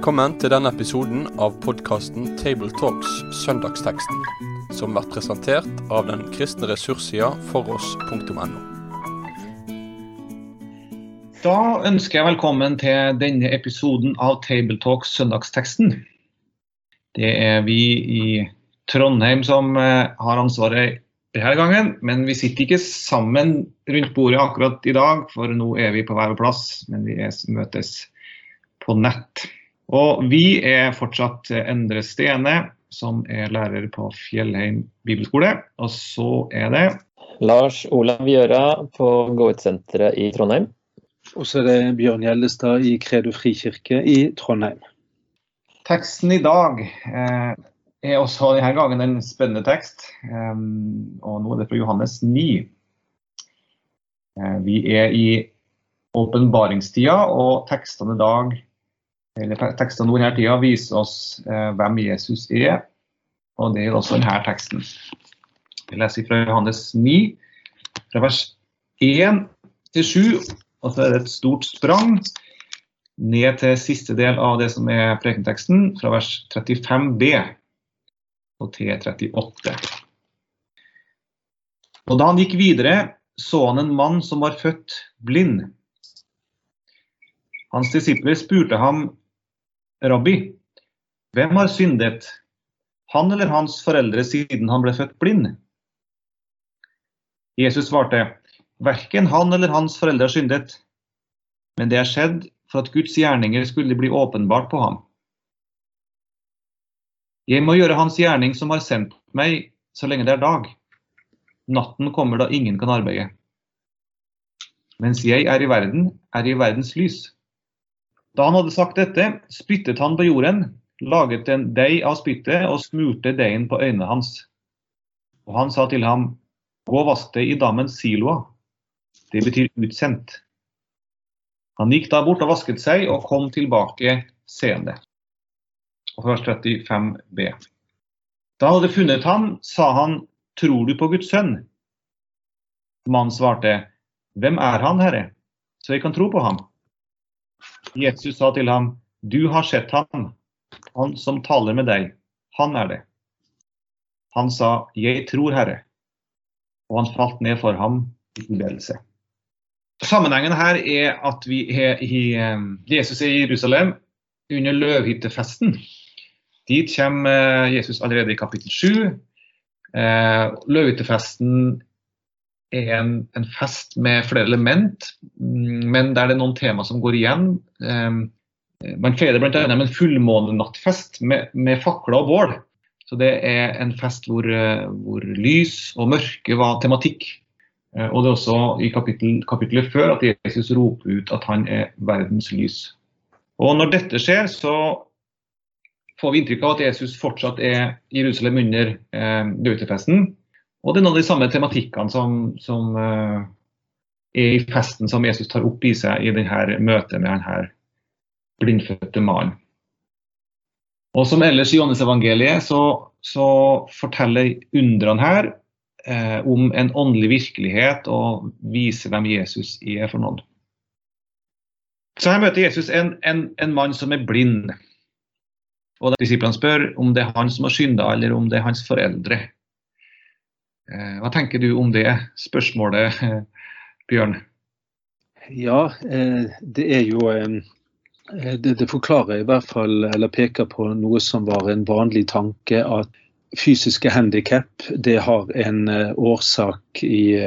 Velkommen til denne episoden av podkasten Tabletalks Søndagsteksten, som blir presentert av den kristne ressurssida foross.no. Da ønsker jeg velkommen til denne episoden av Tabletalks Søndagsteksten. Det er vi i Trondheim som eh, har ansvaret denne gangen, men vi sitter ikke sammen rundt bordet akkurat i dag, for nå er vi på hver vår plass, men vi møtes på nett. Og vi er fortsatt Endre Stene, som er lærer på Fjellheim bibelskole. Og så er det Lars Olav Gjøra på Gå-ut-senteret i Trondheim. Og så er det Bjørn Gjellestad i Kredo frikirke i Trondheim. Teksten i dag eh, er også denne gangen en spennende tekst. Eh, og nå er det fra Johannes 9. Eh, vi er i åpenbaringstida, og tekstene i dag eller tekstene denne tida viser oss eh, hvem Jesus er, og det er også denne teksten. Vi leser fra Johannes 9, fra vers 1 til 7, og så er det et stort sprang ned til siste del av det som er prekenteksten, fra vers 35b og til 38. Og Da han gikk videre, så han en mann som var født blind. Hans disipler spurte ham Rabbi, hvem har syndet, han eller hans foreldre siden han ble født blind? Jesus svarte, verken han eller hans foreldre har syndet, men det er skjedd for at Guds gjerninger skulle bli åpenbart på ham. Jeg må gjøre hans gjerning som har sendt meg, så lenge det er dag. Natten kommer da ingen kan arbeide. Mens jeg er i verden, er jeg i verdens lys. Da han hadde sagt dette, spyttet han på jorden, laget en deig av spyttet og smurte deigen på øynene hans. Og han sa til ham, gå og vask deg i dammen Siloa. Det betyr utsendt. Han gikk da bort og vasket seg og kom tilbake seende. Og vers 35b. Da han hadde funnet ham, sa han, tror du på Guds sønn? Mannen svarte, hvem er han, Herre, så jeg kan tro på ham? Jesus sa til ham, du har sett ham, han som taler med deg, han er det. Han sa, jeg tror, Herre, og han falt ned for ham i tilbedelse. Sammenhengen her er at vi er i, Jesus er i Jerusalem under løvhyttefesten. Dit kommer Jesus allerede i kapittel 7. Løvhyttefesten er en, en, fest med flere element, men der det er noen tema som går igjen. Um, man feirer bl.a. en fullmånenattfest med, med fakler og bål. Så Det er en fest hvor, hvor lys og mørke var tematikk. Uh, og Det er også i kapittel, kapittelet før at Jesus roper ut at han er verdens lys. Og Når dette skjer, så får vi inntrykk av at Jesus fortsatt er i Jerusalem under eh, dødtefesten. Og det er noen av de samme tematikkene som, som uh, er i festen som Jesus tar opp i seg i denne møtet med denne blindfødte mannen. Og som ellers i Johannes-evangeliet så, så, forteller undrene her eh, om en åndelig virkelighet og viser hvem Jesus er for noen. Så her møter Jesus en, en, en mann som er blind. Og Disiplene spør om det er han som har synda, eller om det er hans foreldre. Hva tenker du om det spørsmålet, Bjørn? Ja, det er jo det, forklarer i hvert fall, eller peker på noe som var en vanlig tanke, at fysiske handikap har en årsak i,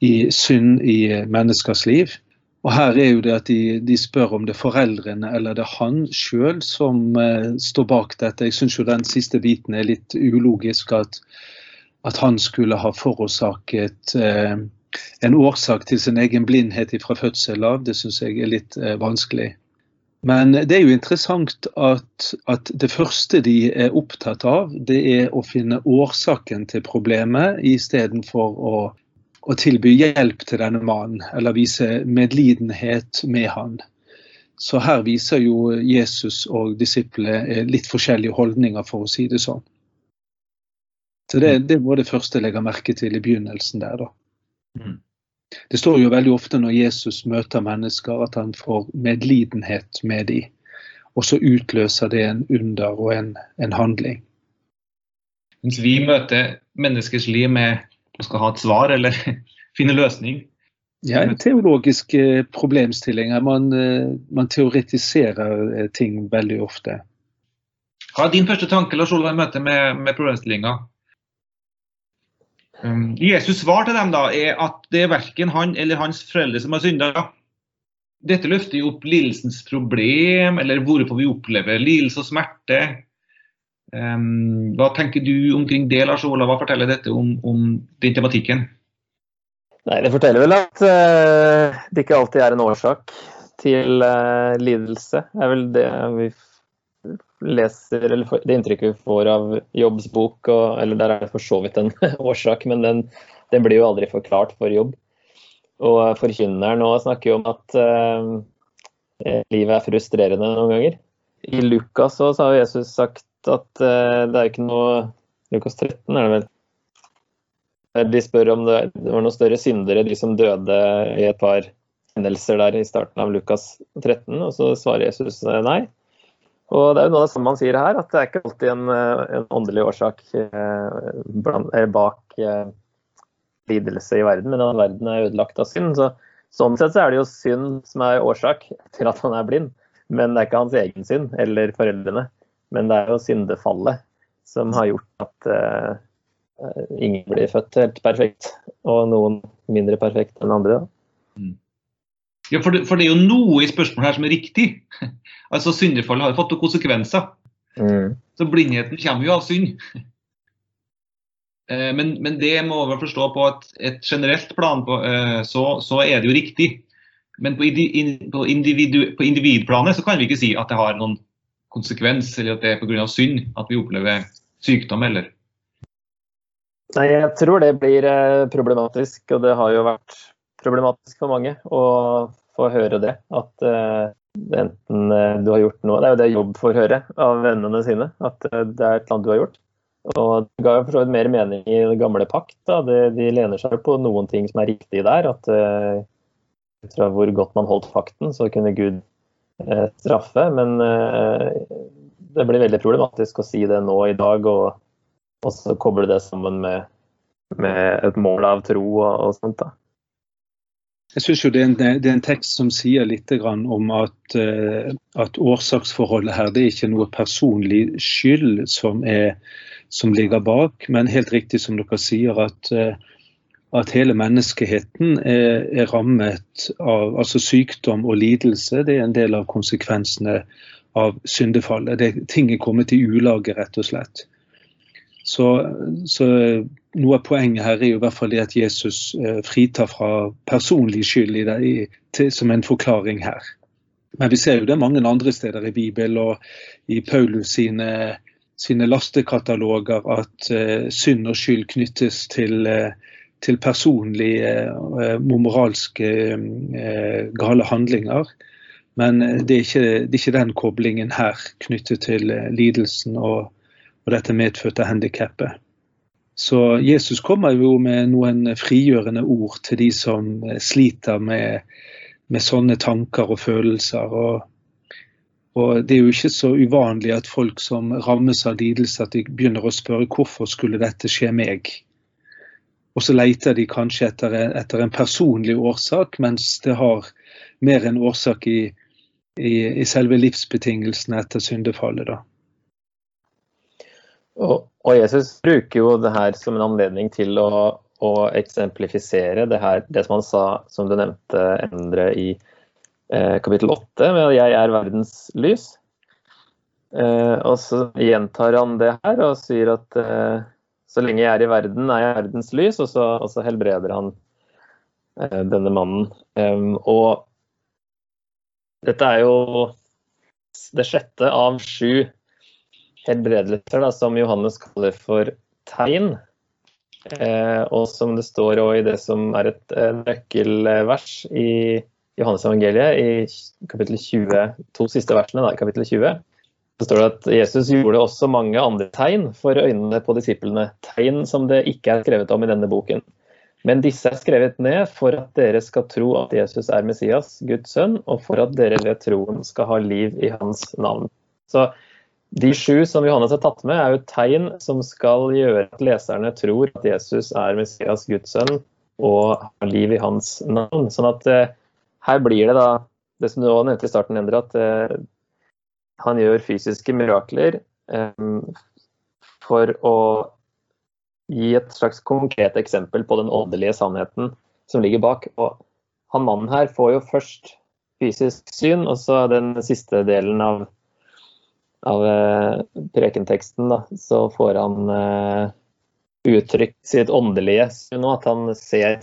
i synd i menneskers liv. Og her er jo det at de, de spør om det er foreldrene eller det er han sjøl som står bak dette. Jeg syns jo den siste biten er litt ulogisk. at at han skulle ha forårsaket eh, en årsak til sin egen blindhet fra fødsel av, det syns jeg er litt eh, vanskelig. Men det er jo interessant at, at, det første de er opptatt av, det er å finne årsaken til problemet, istedenfor å, å tilby hjelp til denne mannen, eller vise medlidenhet med han. Så her viser jo Jesus og disiplene litt forskjellige holdninger, for å si det sånn. Så det, det var det første jeg legger merke til i begynnelsen der, da. Mm. Det står jo veldig ofte når Jesus møter mennesker, at han får medlidenhet med dem. og så utløser det en under og en, en handling. Mens vi møter menneskers liv med å skal ha et svar eller finne løsning. Ja, en teologisk eh, problemstilling. Man, eh, man teoretiserer eh, ting veldig ofte. Hva er din første tanke Lars Olav, i møte med, med problemstillinga? Um, Jesus' svar til dem da, er at det er verken han eller hans foreldre som har synda. Dette løfter jo opp lidelsens problem, eller hvorfor vi opplever lidelse og smerte. Um, hva tenker du omkring det, Lars Olav? Hva forteller dette om, om den tematikken? Nei, Det forteller vel at uh, det ikke alltid er en årsak til uh, lidelse. Det er vel det vi leser, eller det inntrykket vi får av Jobbs bok, og, eller der er det for så vidt en årsak, men den, den, blir jo aldri forklart for Jobb. Og forkynneren nå snakker jo om at eh, livet er frustrerende noen ganger. I Lukas så har Jesus sagt at eh, det er ikke noe Lukas 13 er det vel. De spør om det, det var noen større syndere, de som døde i et par hendelser der i starten av Lukas 13, og så svarer Jesus nei. Og Det er jo noe av det samme man sier her, at det er ikke alltid en, eh, en åndelig årsak eh, bak eh, lidelse i verden, men at verden er ødelagt av synd. Så, sånn sett så er det jo synd som er årsak til at han er blind. Men det er ikke hans egen synd eller foreldrene. Men det er jo syndefallet som har gjort at uh, ingen blir født helt perfekt, og noen mindre perfekt enn andre. Da. Ja, for det, for det, er jo noe i spørsmålet her som er riktig. Altså, Syndefallet har fått noen konsekvenser. Mm. Så blindheten kommer jo av synd. Eh, men, men, det må vi forstå på et, et generelt plan, på, eh, så, så, er det jo riktig. Men på, på, individu, på, individplanet så kan vi ikke si at det har noen konsekvens, eller at det er pga. synd at vi opplever sykdom, eller Nei, jeg tror det blir eh, problematisk, og det har jo vært problematisk for mange å få høre det. At enten eh, du har gjort noe Det er jo det jobb får høre av vennene sine, at eh, det er et eller annet du har gjort. Og Det ga jo for så vidt mer mening i det gamle pakt. Da. De, de lener seg på noen ting som er riktig der. At uh, ut fra hvor godt man holdt fakten, så kunne Gud uh, straffe. Men uh, det blir veldig problematisk å si det nå i dag, og, og så koble det sammen med, med et mål av tro og, og sånt. da. Jeg synes jo det er, en, det er en, tekst som sier litt om at, uh, at, årsaksforholdet her det er ikke noe personlig skyld som, er, som ligger bak, men helt riktig som dere sier at, uh, at hele menneskeheten er, er, rammet av altså sykdom og lidelse. Det er en del av konsekvensene av syndefallet. Det, ting er kommet i ulage, rett og slett. Så, så noe av poenget her er jo i hvert fall det at Jesus eh, fritar fra personlig skyld i det, til, som en forklaring her. Men vi ser jo det mange andre steder i Bibelen og i Paulus sine, sine lastekataloger at uh, synd og skyld knyttes til, uh, til personlige, uh, moralske gale handlinger. Men det er, ikke, det er, ikke, den koblingen her knyttet til lidelsen og, og dette medfødte handikappet. Så Jesus kommer jo med noen frigjørende ord til de som eh, sliter med, med sånne tanker og følelser. Og, og, Det er jo ikke så uvanlig at folk som rammes av lidelse, at de begynner å spørre hvorfor skulle dette skje meg? Og så leter de kanskje etter, etter en personlig årsak, mens det har mer en årsak i, i, i selve livsbetingelsene etter syndefallet. da. Og, og, Jesus bruker jo det her som en anledning til å, å eksemplifisere det her, det som han sa, som du nevnte, Endre, i eh, kapittel 8, med at 'jeg er verdens lys'. Eh, og så gjentar han det her og sier at eh, så lenge jeg er i verden, er jeg verdens lys, og så, og så helbreder han eh, denne mannen. og dette er jo det sjette av sju helbredelser, da, som Johannes kaller for tegn. Eh, og som det står i det som er et eh, nøkkelvers i Johannes evangeliet, i kapittel 20, to siste versene da, i kapittel 20, så står det at Jesus gjorde også mange andre tegn for øynene på disiplene. Tegn som det ikke er skrevet om i denne boken. Men disse er skrevet ned for at dere skal tro at Jesus er Messias, Guds sønn, og for at dere ved troen skal ha liv i hans navn. Så de sju som Johannes har tatt med, er jo tegn som skal gjøre at leserne tror at Jesus er Messias, Guds sønn, og har liv i hans navn. Sånn at eh, her blir det da det som du også nevnte i starten, Endre, at eh, han gjør fysiske mirakler eh, for å gi et slags konkret eksempel på den åndelige sannheten som ligger bak. Og han mannen her får jo først fysisk syn, og så den siste delen av, av eh, prekenteksten, da, så får han uh, uttrykt sitt åndelige nå, at han ser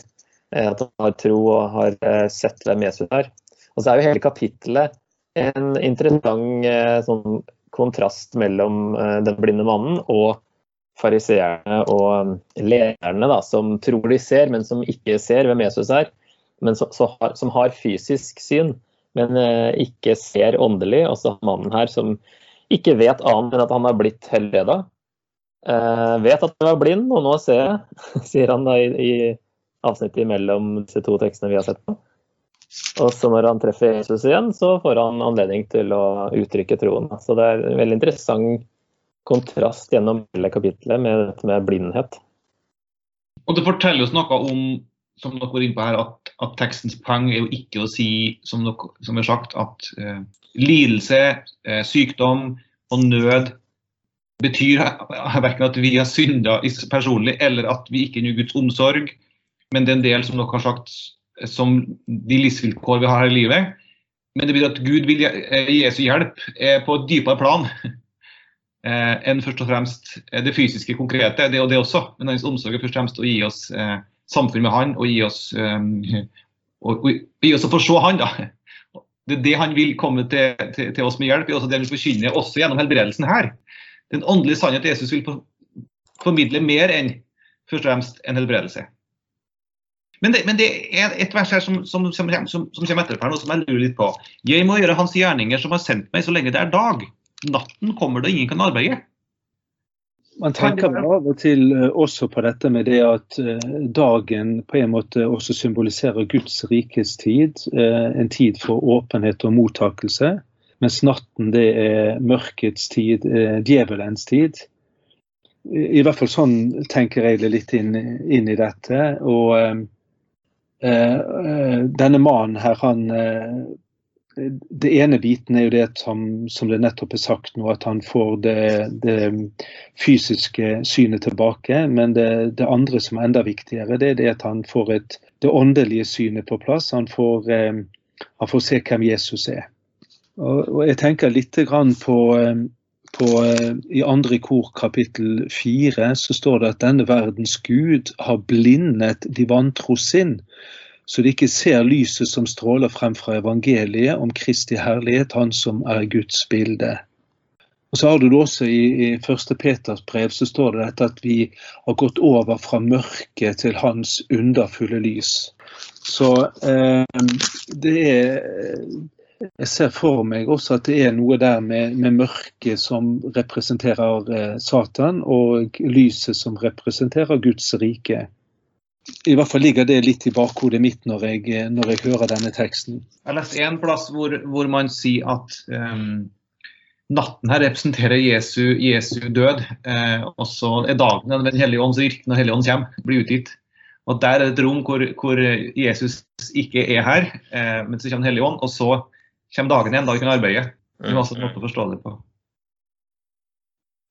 eh, at han har tro og har eh, sett hvem Jesus er. Og så er jo hele kapittelet en interessant eh, sånn kontrast mellom eh, den blinde mannen og fariseerne og lederne da, som tror de ser, men som ikke ser hvem Jesus er. Men har, som har fysisk syn, men eh, ikke ser åndelig. Og så har mannen her som ikke vet annet enn at han har blitt helbreda. Eh, vet at han var blind, og nå ser jeg, sier han da i, i avsnittet mellom disse to tekstene vi har sett på. Og så når han treffer Jesus igjen, så får han anledning til å uttrykke troen. Så det er en veldig interessant kontrast gjennom hele kapitlet med dette med blindhet. Og det forteller oss noe om som dere går inn på her, at, at tekstens poeng er jo ikke å si, som dere som er sagt, at eh, lidelse, eh, sykdom og nød betyr verken at vi har synda personlig, eller at vi ikke er Guds omsorg. Men det er en del, som dere har sagt, som de livsvilkår vi har her i livet. Men det betyr at Gud vil gi Jesu hjelp på et dypere plan. eh, enn først og fremst eh, det fysiske, konkrete. Det og det også. Men hans omsorg er først og fremst å gi oss eh, samfunn med han og gi oss, eh, og, og, gi oss å få se han. da. Det det han vil komme til, til, til oss med hjelp. Er også det han vil forkynne også gjennom helbredelsen her. Den åndelige sannhet Jesus vil formidle mer enn først og fremst en helbredelse. Men det, men det, er et vers her som, som, som, som kommer etterpå, og som jeg lurer litt på. Jeg må gjøre hans gjerninger som har sendt meg, så lenge det er dag natten kommer det, ingen kan arbeide. Man tenker av og til eh, også på dette med det at eh, dagen på en måte også symboliserer Guds rikes tid. Eh, en tid for åpenhet og mottakelse. Mens natten det er mørkets tid, djevelens tid. I hvert fall sånn tenker jeg det litt inn, inn i dette. Og eh, denne mannen her, han det ene biten er jo det som, som, det nettopp er sagt nå, at han får det, det fysiske synet tilbake. Men det, det, andre som er enda viktigere, det er det at han får et, det åndelige synet på plass. Han får, eh, han får se hvem Jesus er. Og, og jeg tenker litt på, eh, på eh, I andre kor kapittel fire så står det at denne verdens gud har blindet de vantro sinn så de ikke ser lyset som stråler frem fra evangeliet om Kristi herlighet, Han som er Guds bilde. Og så har du det også I, i 1. Peters brev så står det dette at vi har gått over fra mørket til Hans underfulle lys. Så eh, det er Jeg ser for meg også at det er noe der med, med mørket som representerer eh, Satan, og lyset som representerer Guds rike i hvert fall ligger det litt i bakhodet mitt når jeg, når jeg hører denne teksten. Jeg leste en plass hvor, hvor man sier at um, natten her representerer Jesu, Jesu død. Uh, og så er dagen Den hellige ånd så virker når Helligånden kommer, blir utgitt. Og Der er det et rom hvor, hvor Jesus ikke er her, uh, men så kommer Den hellige ånd. Og så kommer dagen igjen, da vi kan arbeide. Det er også en måte å forstå det på.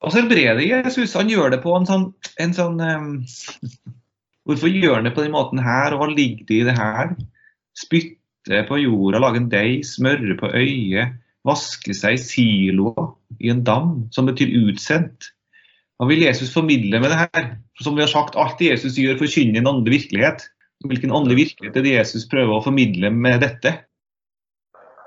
Og så helbreder Jesus. Han gjør det på en sånn, en sånn um, Hvorfor gjør han det på den måten her, og hva ligger det i det her? Spytte på jorda, lage en deig, smøre på øyet, vaske seg i siloer i en dam, som betyr utsendt. Hva vil Jesus formidle med det her? Som vi har sagt, alt Jesus gjør, forkynner en åndelig virkelighet. Hvilken åndelig virkelighet er det Jesus prøver å formidle med dette?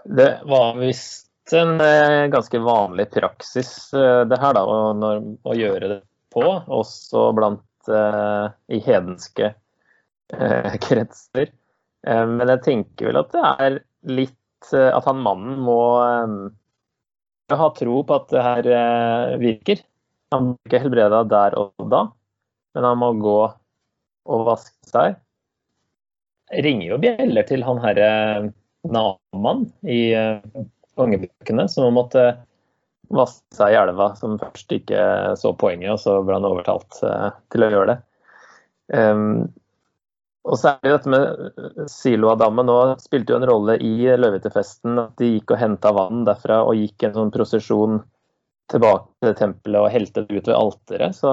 Det var visst en eh, ganske vanlig praksis eh, det her da, å, å gjøre det på, også blant i hedenske uh, kretser. Uh, men jeg tenker vel at det er litt At han mannen må ha tro på at det her virker. Han blir ikke helbreda der og da, men han må gå og vaske seg. ringer jo bjeller til han herre Naman i kongebøkene, som måtte vasse seg i elva, som først ikke så poenget, og så ble han overtalt til å gjøre det. Um, og så er det dette med Siloadammen nå spilte jo en rolle i løvetefesten. At de gikk og henta vann derfra og gikk en sånn prosesjon tilbake til tempelet og helte det ut ved alteret. Så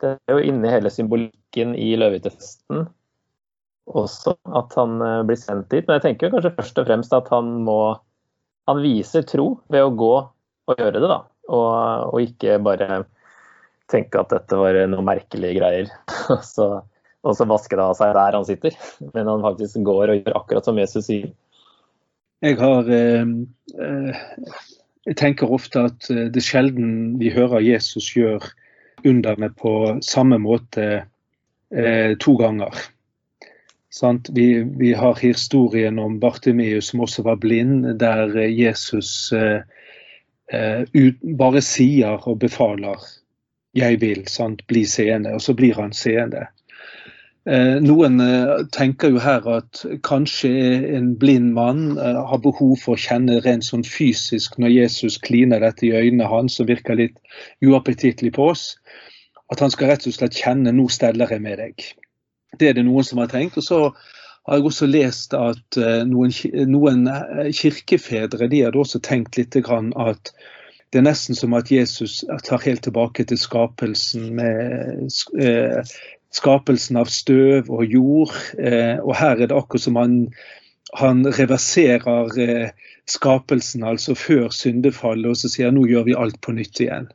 det er jo inni hele symbolikken i løvetefesten også at han eh, blir sendt dit. Men jeg tenker kanskje først og fremst at han må Han viser tro ved å gå og gjøre det, da. Og, og ikke bare tenke at dette var noe merkelige greier. så og så vaske det av seg der han sitter. Men han faktisk går og gjør akkurat som Jesus sier. Jeg har eh, eh Jeg tenker ofte at eh, det er sjelden vi hører Jesus gjør underne på samme måte eh, to ganger. Vi, vi, har historien om Bartimius som også var blind, der Jesus eh, eh, ut, bare sier og befaler 'jeg vil', sant? bli seende, og så blir han seende. Eh, noen eh, tenker jo her at kanskje en blind mann eh, har behov for å kjenne rent sånn fysisk når Jesus kliner dette i øynene hans og virker litt uappetittlig på oss. At han skal rett og slett kjenne 'nå steller jeg med deg'. Det er det noen som har tenkt. Og så har jeg også lest at noen, noen kirkefedre de hadde også tenkt litt at det er nesten som at Jesus tar helt tilbake til skapelsen med skapelsen av støv og jord. Eh, og her er det akkurat som han, han reverserer eh, skapelsen, altså før syndefallet, og så sier han nå gjør vi alt på nytt igjen.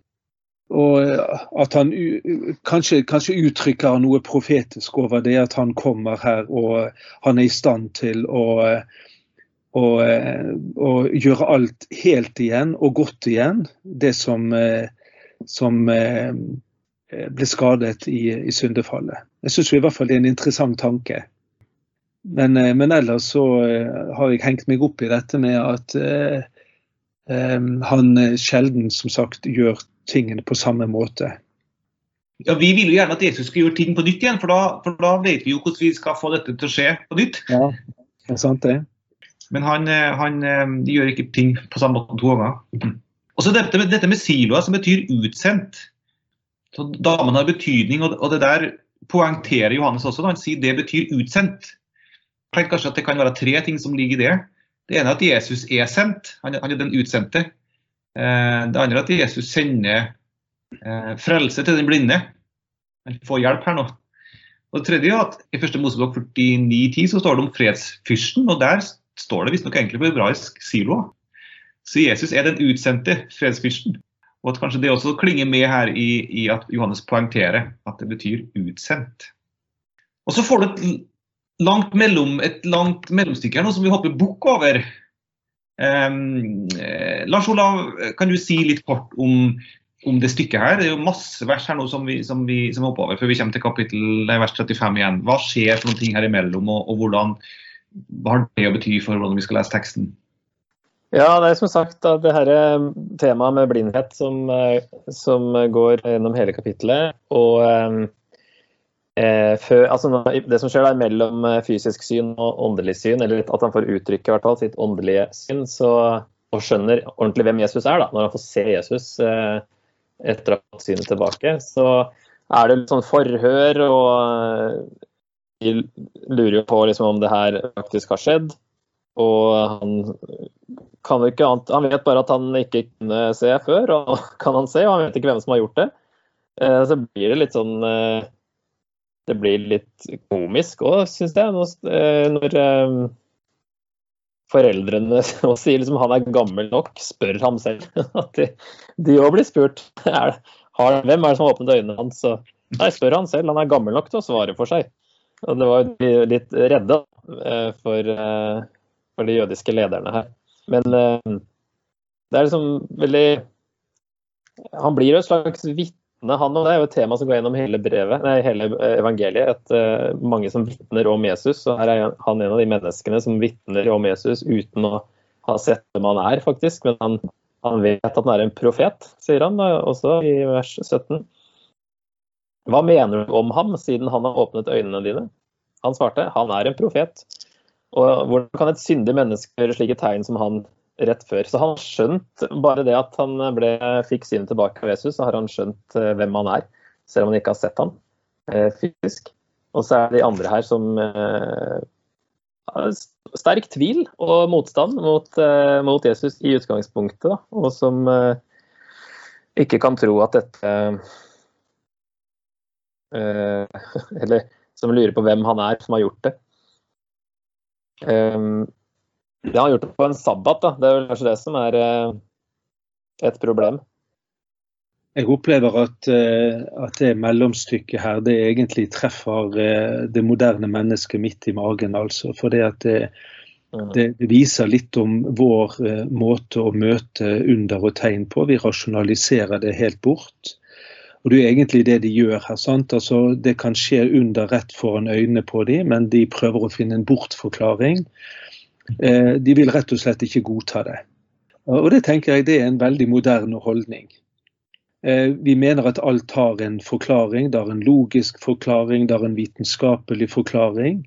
Og eh, at han kanskje, kanskje, uttrykker noe profetisk over det at han kommer her og han er i stand til å, å, å gjøre alt helt igjen og godt igjen. Det som, som Eh, ble skadet i, i syndefallet. Jeg syns i hvert fall det er en interessant tanke. Men, eh, men, ellers så eh, har jeg hengt meg opp i dette med at eh, han sjelden som sagt gjør tingene på samme måte. Ja, Vi vil jo gjerne at Jesus skal gjøre ting på nytt igjen, for da, for da vet vi jo hvordan vi skal få dette til å skje på nytt. Ja, det er sant det. Men han, han de gjør ikke ting på samme måte to ganger. Og så dette med, dette med siloer, som betyr utsendt. Så Damen har betydning, og det der poengterer Johannes også. da Han sier det betyr utsendt. Jeg tenker kanskje at Det kan være tre ting som ligger i det. Det ene er at Jesus er sendt. Han er, den utsendte. Eh, det andre er at Jesus sender eh, frelse til den blinde. Han får hjelp her nå. Og det tredje er at I første Mosebok 49,10 så står det om fredsfyrsten, og der står det visstnok egentlig på hebraisk siloa. Så Jesus er den utsendte fredsfyrsten. Og at kanskje det også klinger med her i, i at Johannes poengterer at det betyr utsendt. Og så får du et langt, mellom, et langt mellomstykke her nå som vi hopper bukk over. Um, Lars Olav, kan du si litt kort om, om, det stykket her? Det er jo masse vers her nå som vi, som vi som hopper over før vi kommer til kapittel vers 35 igjen. Hva skjer for noen ting her imellom, og, og hvordan, hva har det å bety for hvordan vi skal lese teksten? Ja, det er som sagt at det her eh, temaet med blindhet som, eh, som går gjennom hele kapittelet. Og eh, eh før, altså, det som skjer der mellom fysisk syn og åndelig syn, eller at han får uttrykke hvert fall, sitt åndelige syn, så, og skjønner ordentlig hvem Jesus er, da, når han får se Jesus eh, etter fått synet tilbake, så er det litt sånn forhør, og de lurer jo på liksom, om det her faktisk har skjedd. Og han kan jo ikke annet Han vet bare at han ikke kunne se før, og kan han se, og han vet ikke hvem som har gjort det. Eh, så blir det litt sånn eh, Det blir litt komisk òg, syns jeg, eh, når foreldrene og sier liksom han er gammel nok, spør ham selv. At de òg blir spurt. Er, har, hvem er det som har åpnet øynene hans? Nei, spør han selv. Han er gammel nok til å svare for seg. Og det var litt redde for for de jødiske lederne her. Men det er liksom veldig Han blir jo et slags vitne, han, og det er jo et tema som går gjennom hele brevet, nei, hele evangeliet. At uh, mange som vitner om Jesus. og Her er han en av de menneskene som vitner om Jesus uten å ha sett hvem han er, faktisk. Men han, han vet at han er en profet, sier han også i vers 17. Hva mener du om ham, siden han har åpnet øynene dine? Han svarte han er en profet. Og hvordan kan et syndig menneske gjøre slike tegn som han rett før? Så han har skjønt bare det at han ble, fikk synet tilbake av Jesus, så har han skjønt eh, hvem han er. Selv om han ikke har sett han eh, fysisk. Og så er det de andre her som eh, har sterk tvil og motstand mot, mot Jesus i utgangspunktet, da, og som ikke kan tro at dette Eller som lurer på hvem han er som har gjort det. Um, det har gjort det på en sabbat, da. Det er vel kanskje det som er uh, et problem. Jeg opplever at, uh, at, det mellomstykket her, det egentlig treffer uh, det moderne mennesket midt i magen. altså. For det at mm. det, det viser litt om vår måte å møte under og tegn på. Vi rasjonaliserer det helt bort. Og Det er egentlig det de gjør her. sant? Altså, Det kan skje under rett foran øynene på dem, men de prøver å finne en bortforklaring. Eh, de vil rett og slett ikke godta det. Og Det tenker jeg det er en veldig moderne holdning. Eh, vi mener at alt har en forklaring. Det har en logisk forklaring, det har en vitenskapelig forklaring.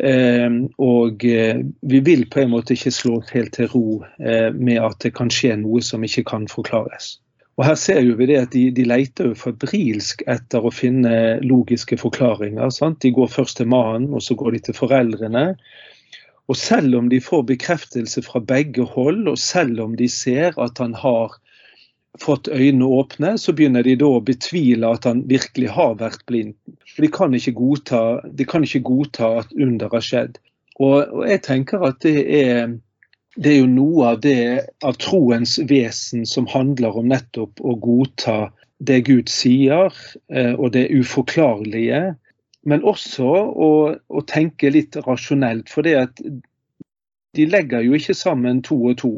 Eh, og vi vil på en måte ikke slå helt til ro med at det kan skje noe som ikke kan forklares. Og Her ser vi det at de, de leter jo febrilsk etter å finne logiske forklaringer. Sant? De går først til mannen, og så går de til foreldrene. Og selv om de får bekreftelse fra begge hold, og selv om de ser at han har fått øynene åpne, så begynner de da å betvile at han virkelig har vært blind. De kan ikke godta, kan ikke godta at under har skjedd. Og, og jeg tenker at det er det er jo noe av det av troens vesen som handler om nettopp å godta det Gud sier, eh, og det uforklarlige. Men også å, å tenke litt rasjonelt. For det at de legger jo ikke sammen to og to.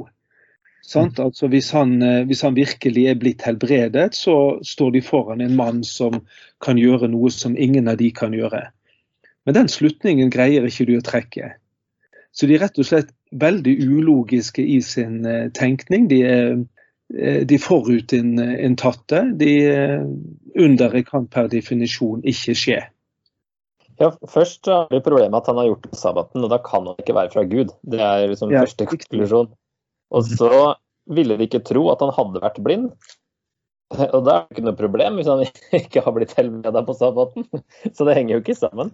Sant? Mm. Altså hvis han, eh, hvis, han, virkelig er blitt helbredet, så står de foran en mann som kan gjøre noe som ingen av de kan gjøre. Men den slutningen greier ikke du å trekke. Så de er rett og slett veldig ulogiske i sin eh, tenkning. De er, eh, de forutinntatte. De underet kan per definisjon ikke skje. Ja, Først har vi problemet at han har gjort det på sabbaten, og da kan han ikke være fra Gud. Det er liksom ja, første konklusjon. Og så ville de ikke tro at han hadde vært blind. Og da er det ikke noe problem hvis han ikke har blitt helbreda på sabbaten. Så det henger jo ikke sammen.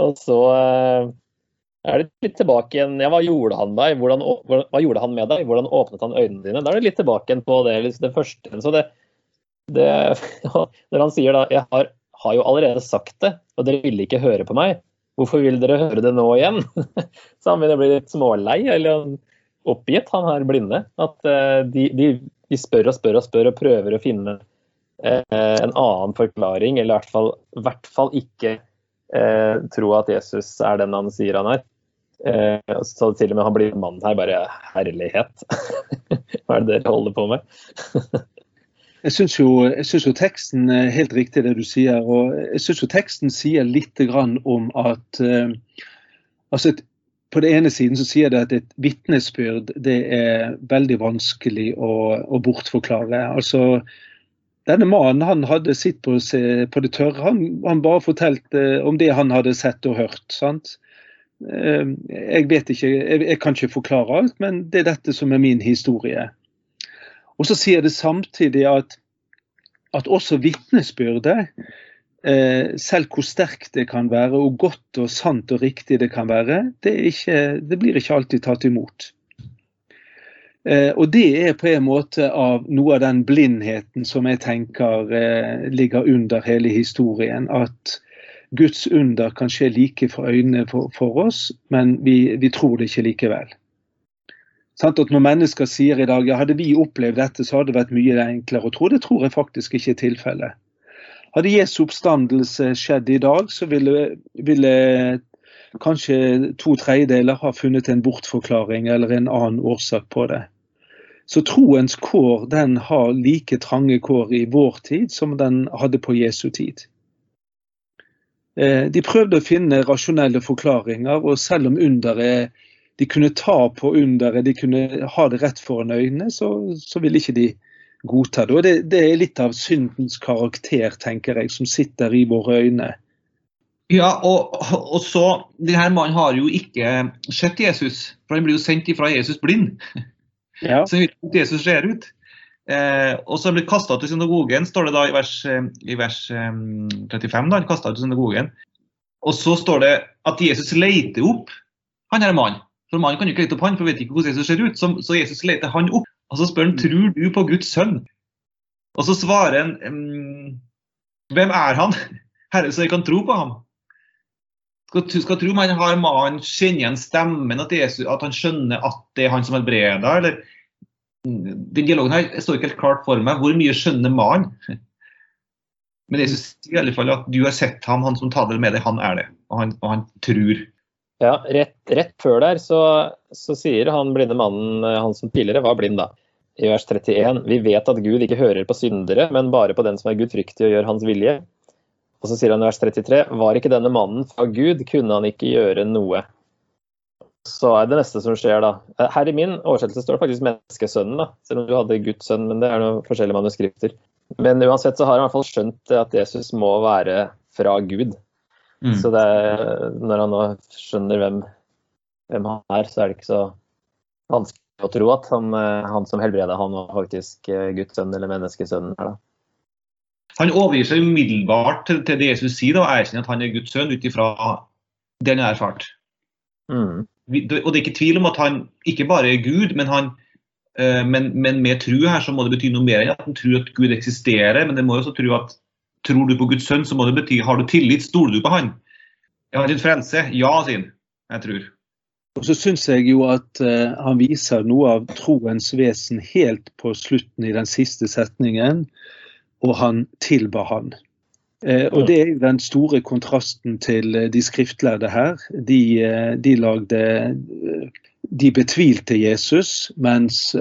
Og så er det litt tilbake igjen ja, Hva gjorde han deg? Hvordan, hva gjorde han med deg? Hvordan åpnet han øynene dine? Da er det litt tilbake igjen på det, liksom det første. Så det, det, når han sier da Jeg har, har, jo allerede sagt det, og dere ville ikke høre på meg. Hvorfor vil dere høre det nå igjen? Så han begynner å bli litt smålei eller oppgitt, han her blinde. At uh, de, de, de, spør og spør og spør og prøver å finne uh, en annen forklaring, eller i hvert fall, i hvert fall ikke eh, tro at Jesus er den han sier han er. Eh, så til og med han blir mann her, bare herlighet. Hva er det dere holder på med? jeg syns jo, jo, teksten er helt riktig det du sier. og jeg synes jo teksten sier litt om at uh, altså et, På den ene siden så sier det at et vitnesbyrd det er veldig vanskelig å, å bortforklare. altså denne mannen han hadde sitt på, på det tørre. Han, han, bare fortalte om det han hadde sett og hørt. sant? Eh, jeg vet ikke, jeg, kan ikke forklare alt, men det er dette som er min historie. Og så sier det samtidig at, at også vitnesbyrdet, eh, selv hvor sterkt det kan være, og godt og sant og riktig det kan være, det, ikke, det blir ikke alltid tatt imot. Eh, og det er på en måte av noe av den blindheten som jeg tenker ligger under hele historien. At Guds under kan skje like for øynene for, for oss, men vi, vi, tror det ikke likevel. Sant at Når mennesker sier i dag ja, hadde vi opplevd dette, så hadde det vært mye enklere å tro. Det tror jeg faktisk ikke er tilfellet. Hadde Jesu oppstandelse skjedd i dag, så ville, ville kanskje to tredjedeler ha funnet en bortforklaring eller en annen årsak på det. Så troens kår den har like trange kår i vår tid som den hadde på Jesu tid. Eh, de prøvde å finne rasjonelle forklaringer, og selv om underet de kunne ta på underet, de kunne ha det rett foran øynene, så, så ville ikke de godta det. Og det, det, er litt av syndens karakter, tenker jeg, som sitter i våre øyne. Ja, og, og så Denne mannen har jo ikke sett Jesus, for han blir jo sendt ifra Jesus blind. Ja. Så han hvordan Jesus ser ut. Eh, og så han blir kasta til synagogen, står det da i vers, eh, i vers eh, 35. da, han av synagogen. Og så står det at Jesus leiter opp han her mannen. For mannen kan jo ikke lete opp han, for vet ikke hvordan Jesus ser ut. Så, så Jesus leter han opp. Og så spør han tror du på Guds sønn. Og så svarer han «Mm, hvem er han? Herre, så jeg kan tro på ham. Skal, skal tro man har mannen kjenner igjen stemmen, at, Jesus, at han skjønner at det er han som helbreder, eller den dialogen her står ikke helt klart for meg. Hvor mye skjønner mannen? Men Jesus sier i alle fall at du har sett ham, han som taler med deg, han er det. Og han, og han tror. Ja, rett, rett før der så, så sier han blinde mannen, eh, han som tidligere var blind, da, i vers 31, vi vet at Gud ikke hører på syndere, men bare på den som er gudfryktig og gjør hans vilje. Og så sier han i vers 33, var ikke denne mannen fra Gud, kunne han ikke gjøre noe. Så er det neste som skjer, da. Eh, Her i min oversettelse står det faktisk menneskesønnen, da. Selv om du hadde Guds sønn, men det er noen forskjellige manuskripter. Men uansett så har han i hvert fall skjønt at Jesus må være fra Gud. Mm. Så det er, når han nå skjønner hvem, hvem han er, så er det ikke så vanskelig å tro at han, eh, han som helbreda han var faktisk eh, Guds sønn eller menneskesønnen. her da. Han overgir seg umiddelbart til, til det Jesus sier, da, og erkjenner at han er Guds sønn ut ifra det han har erfart. Mm. Og det er ikke tvil om at han ikke bare er Gud, men, han, eh, men, men med tru her så må det bety noe mer enn at han tror at Gud eksisterer. Men det må jo også tro at tror du på Guds sønn, så må det bety har du tillit, stoler du på han? Jeg har din frelse? Ja, sier han. Jeg tror. Og så syns jeg jo at uh, han viser noe av troens vesen helt på slutten i den siste setningen, og han tilba han. Eh, og det er jo den store kontrasten til eh, de skriftlærde her. De, de lagde De betvilte Jesus, mens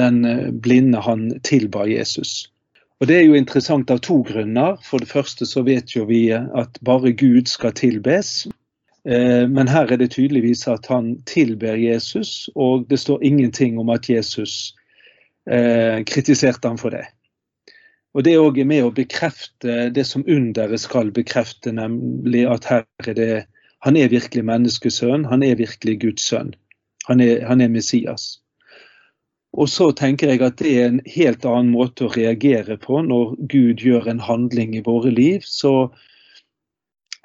den blinde han tilba Jesus. Og Det er jo interessant av to grunner. For det første så vet jo vi at bare Gud skal tilbes. Eh, Men her er det tydeligvis at han tilber Jesus, og det står ingenting om at Jesus eh, kritiserte ham for det. Og Det er også med å bekrefte det som underet skal bekrefte, nemlig at her er det Han er virkelig menneskesønn, han er virkelig Guds sønn. Han er, han er Messias. Og så tenker jeg at det er en helt annen måte å reagere på når Gud gjør en handling i våre liv. Så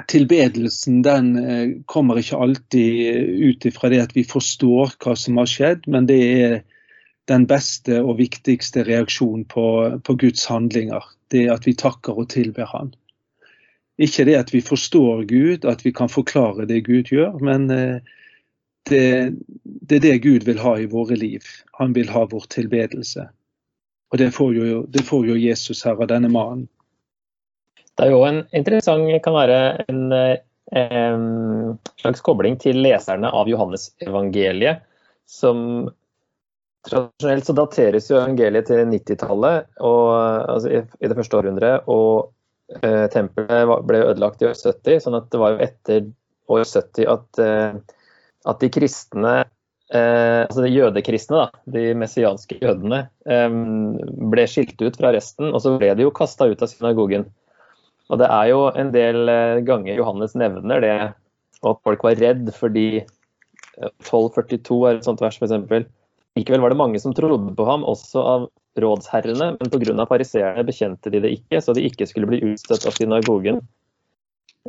tilbedelsen den eh, kommer ikke alltid ut ifra det at vi forstår hva som har skjedd, men det er den beste og viktigste reaksjonen på, på Guds handlinger. Det at vi takker og tilber Han. Ikke det at vi forstår Gud, at vi kan forklare det Gud gjør, men eh, det, det er det Gud vil ha i våre liv. Han vil ha vår tilbedelse. Og det får jo, det får jo Jesus her av denne mannen. Det er jo en interessant, kan være en en slags kobling til leserne av Johannes-evangeliet, som tradisjonelt så dateres jo evangeliet til 90-tallet, altså i, i det første århundret, og eh, tempelet ble ødelagt i år 70, sånn at det var jo etter år 70 at, eh, at de kristne eh, altså de jødekristne, da, de messianske jødene, eh, ble skilt ut fra resten, og så ble de jo kasta ut av synagogen. Og det er jo en del eh, ganger Johannes nevner det, og at folk var redd fordi eh, 1242 er et sånt vers, f.eks. Likevel var det mange som trodde på ham, også av rådsherrene, men pga. fariseerne bekjente de det ikke, så de ikke skulle bli utstøtt av synagogen.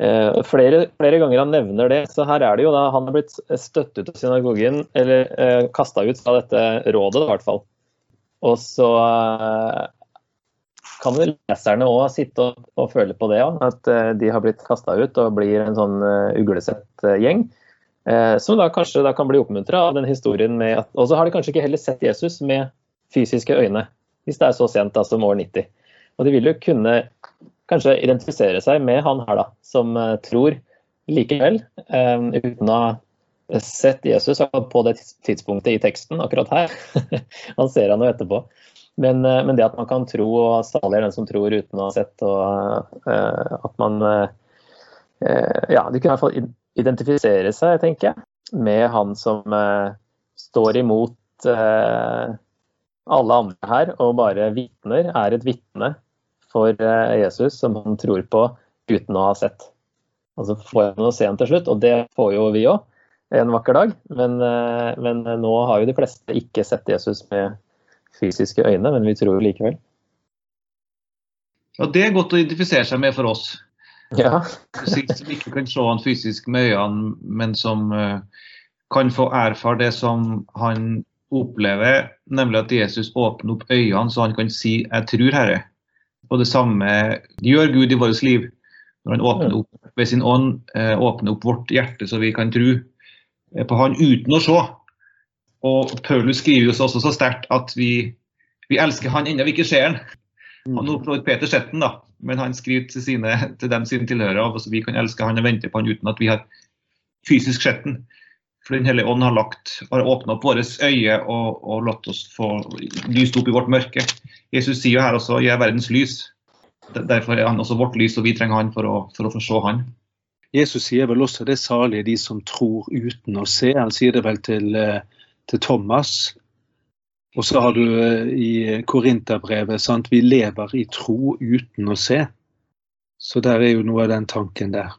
Eh, flere, flere ganger han nevner det, så her er det jo da han har blitt støtt ut av synagogen, eller eh, kasta ut fra dette rådet, i hvert fall. Og så eh, kan vel leserne òg sitte og, og føle på det, ja, at eh, de har blitt kasta ut og blir en sånn uh, uglesett eh, gjeng. Eh, som da kanskje da kan bli oppmuntra av den historien med at Og så har de kanskje ikke heller sett Jesus med fysiske øyne, hvis det er så sent da som år 90. Og de vil jo kunne kanskje identifisere seg med han her, da, som eh, tror likevel, eh, uten å ha sett Jesus på det tidspunktet i teksten akkurat her. han ser han jo etterpå. Men, eh, men det at man kan tro, og salig den som tror uten å ha sett, og at man Ja, de kunne i hvert fall identifisere seg, tenker jeg, med han som står imot alle andre her, og bare vitner, er et vitne for eh, Jesus som han tror på uten å ha sett. Og så får han å se han til slutt, og det får jo vi òg en vakker dag. Men, eh, men, nå har jo de fleste ikke sett Jesus med fysiske øyne, men vi tror likevel. Ja, Det er godt å identifisere seg med for oss. Ja. som ikke kan se han fysisk med øynene, men som uh, kan få erfare det som han opplever, nemlig at Jesus åpner opp øynene så han kan si 'jeg tror, Herre'. Og det samme gjør Gud i vårt liv. Når han åpner opp ved sin ånd, uh, åpner opp vårt hjerte så vi kan tro på han uten å se. Og Paulus skriver jo også så sterkt at vi, vi elsker han ennå vi ikke ser han. Han oppnår Peter sett den, da, men han skriver til, sine, til dem sine tilhørere at vi kan elske han og vente på han uten at vi har fysisk sett. For Den hellige ånd har, lagt, har åpna opp våre øyne og, og latt oss få lyst opp i vårt mørke. Jesus sier jo her også 'jeg er verdens lys'. Derfor er han også vårt lys, og vi trenger han for å, for få se han. Jesus sier vel også det salige de som tror uten å se. Han sier det vel til, eh, til Thomas. Og så har du eh, i Korinterbrevet vi lever i tro uten å se. Så der er jo noe av den tanken der.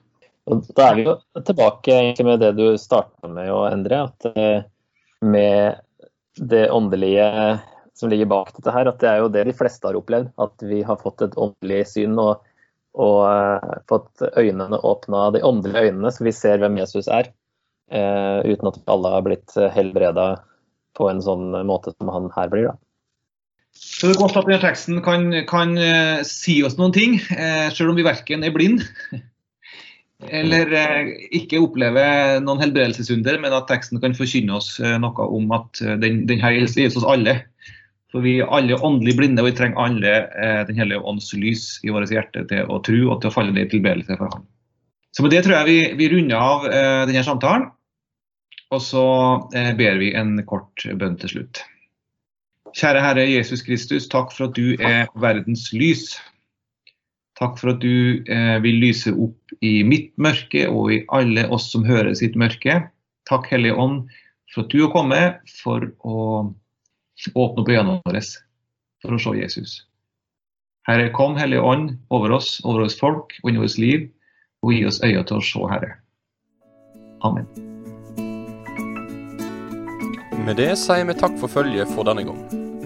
Og da er vi jo tilbake med det du starta med å endre. At eh, med det åndelige som ligger bak dette her, at det er jo det de fleste har opplevd. At vi har fått et åndelig syn og og uh, fått øynene åpna, de åndelige øynene, så vi ser hvem Jesus er. Uh, uten at alle har blitt helbreda på en sånn måte som han her blir. da. Så det er godt at denne teksten kan, kan uh, si oss noen ting, selv om vi verken er blind eller ikke oppleve noen helbredelsesunder, men at teksten kan forkynne oss noe om at den, den her gjelder oss alle. For vi er alle åndelig blinde, og vi trenger alle eh, Den hellige ånds lys i vårt hjerte til å tro og til å falle ned i tilbedelse for ham. Så med det tror jeg vi, vi runder av eh, denne samtalen. Og så eh, ber vi en kort bønn til slutt. Kjære Herre Jesus Kristus, takk for at du er verdens lys. Takk for at du eh, vil lyse opp i mitt mørke og i alle oss som hører sitt mørke. Takk Hellige Ånd for at du har kommet for å Åpne opp øynene våre for å se Jesus. Herre, kom Hellige Ånd over oss, over oss folk og inn i vårt liv, og gi oss øyne til å se, Herre. Amen. Med det sier vi takk for følget for denne gang.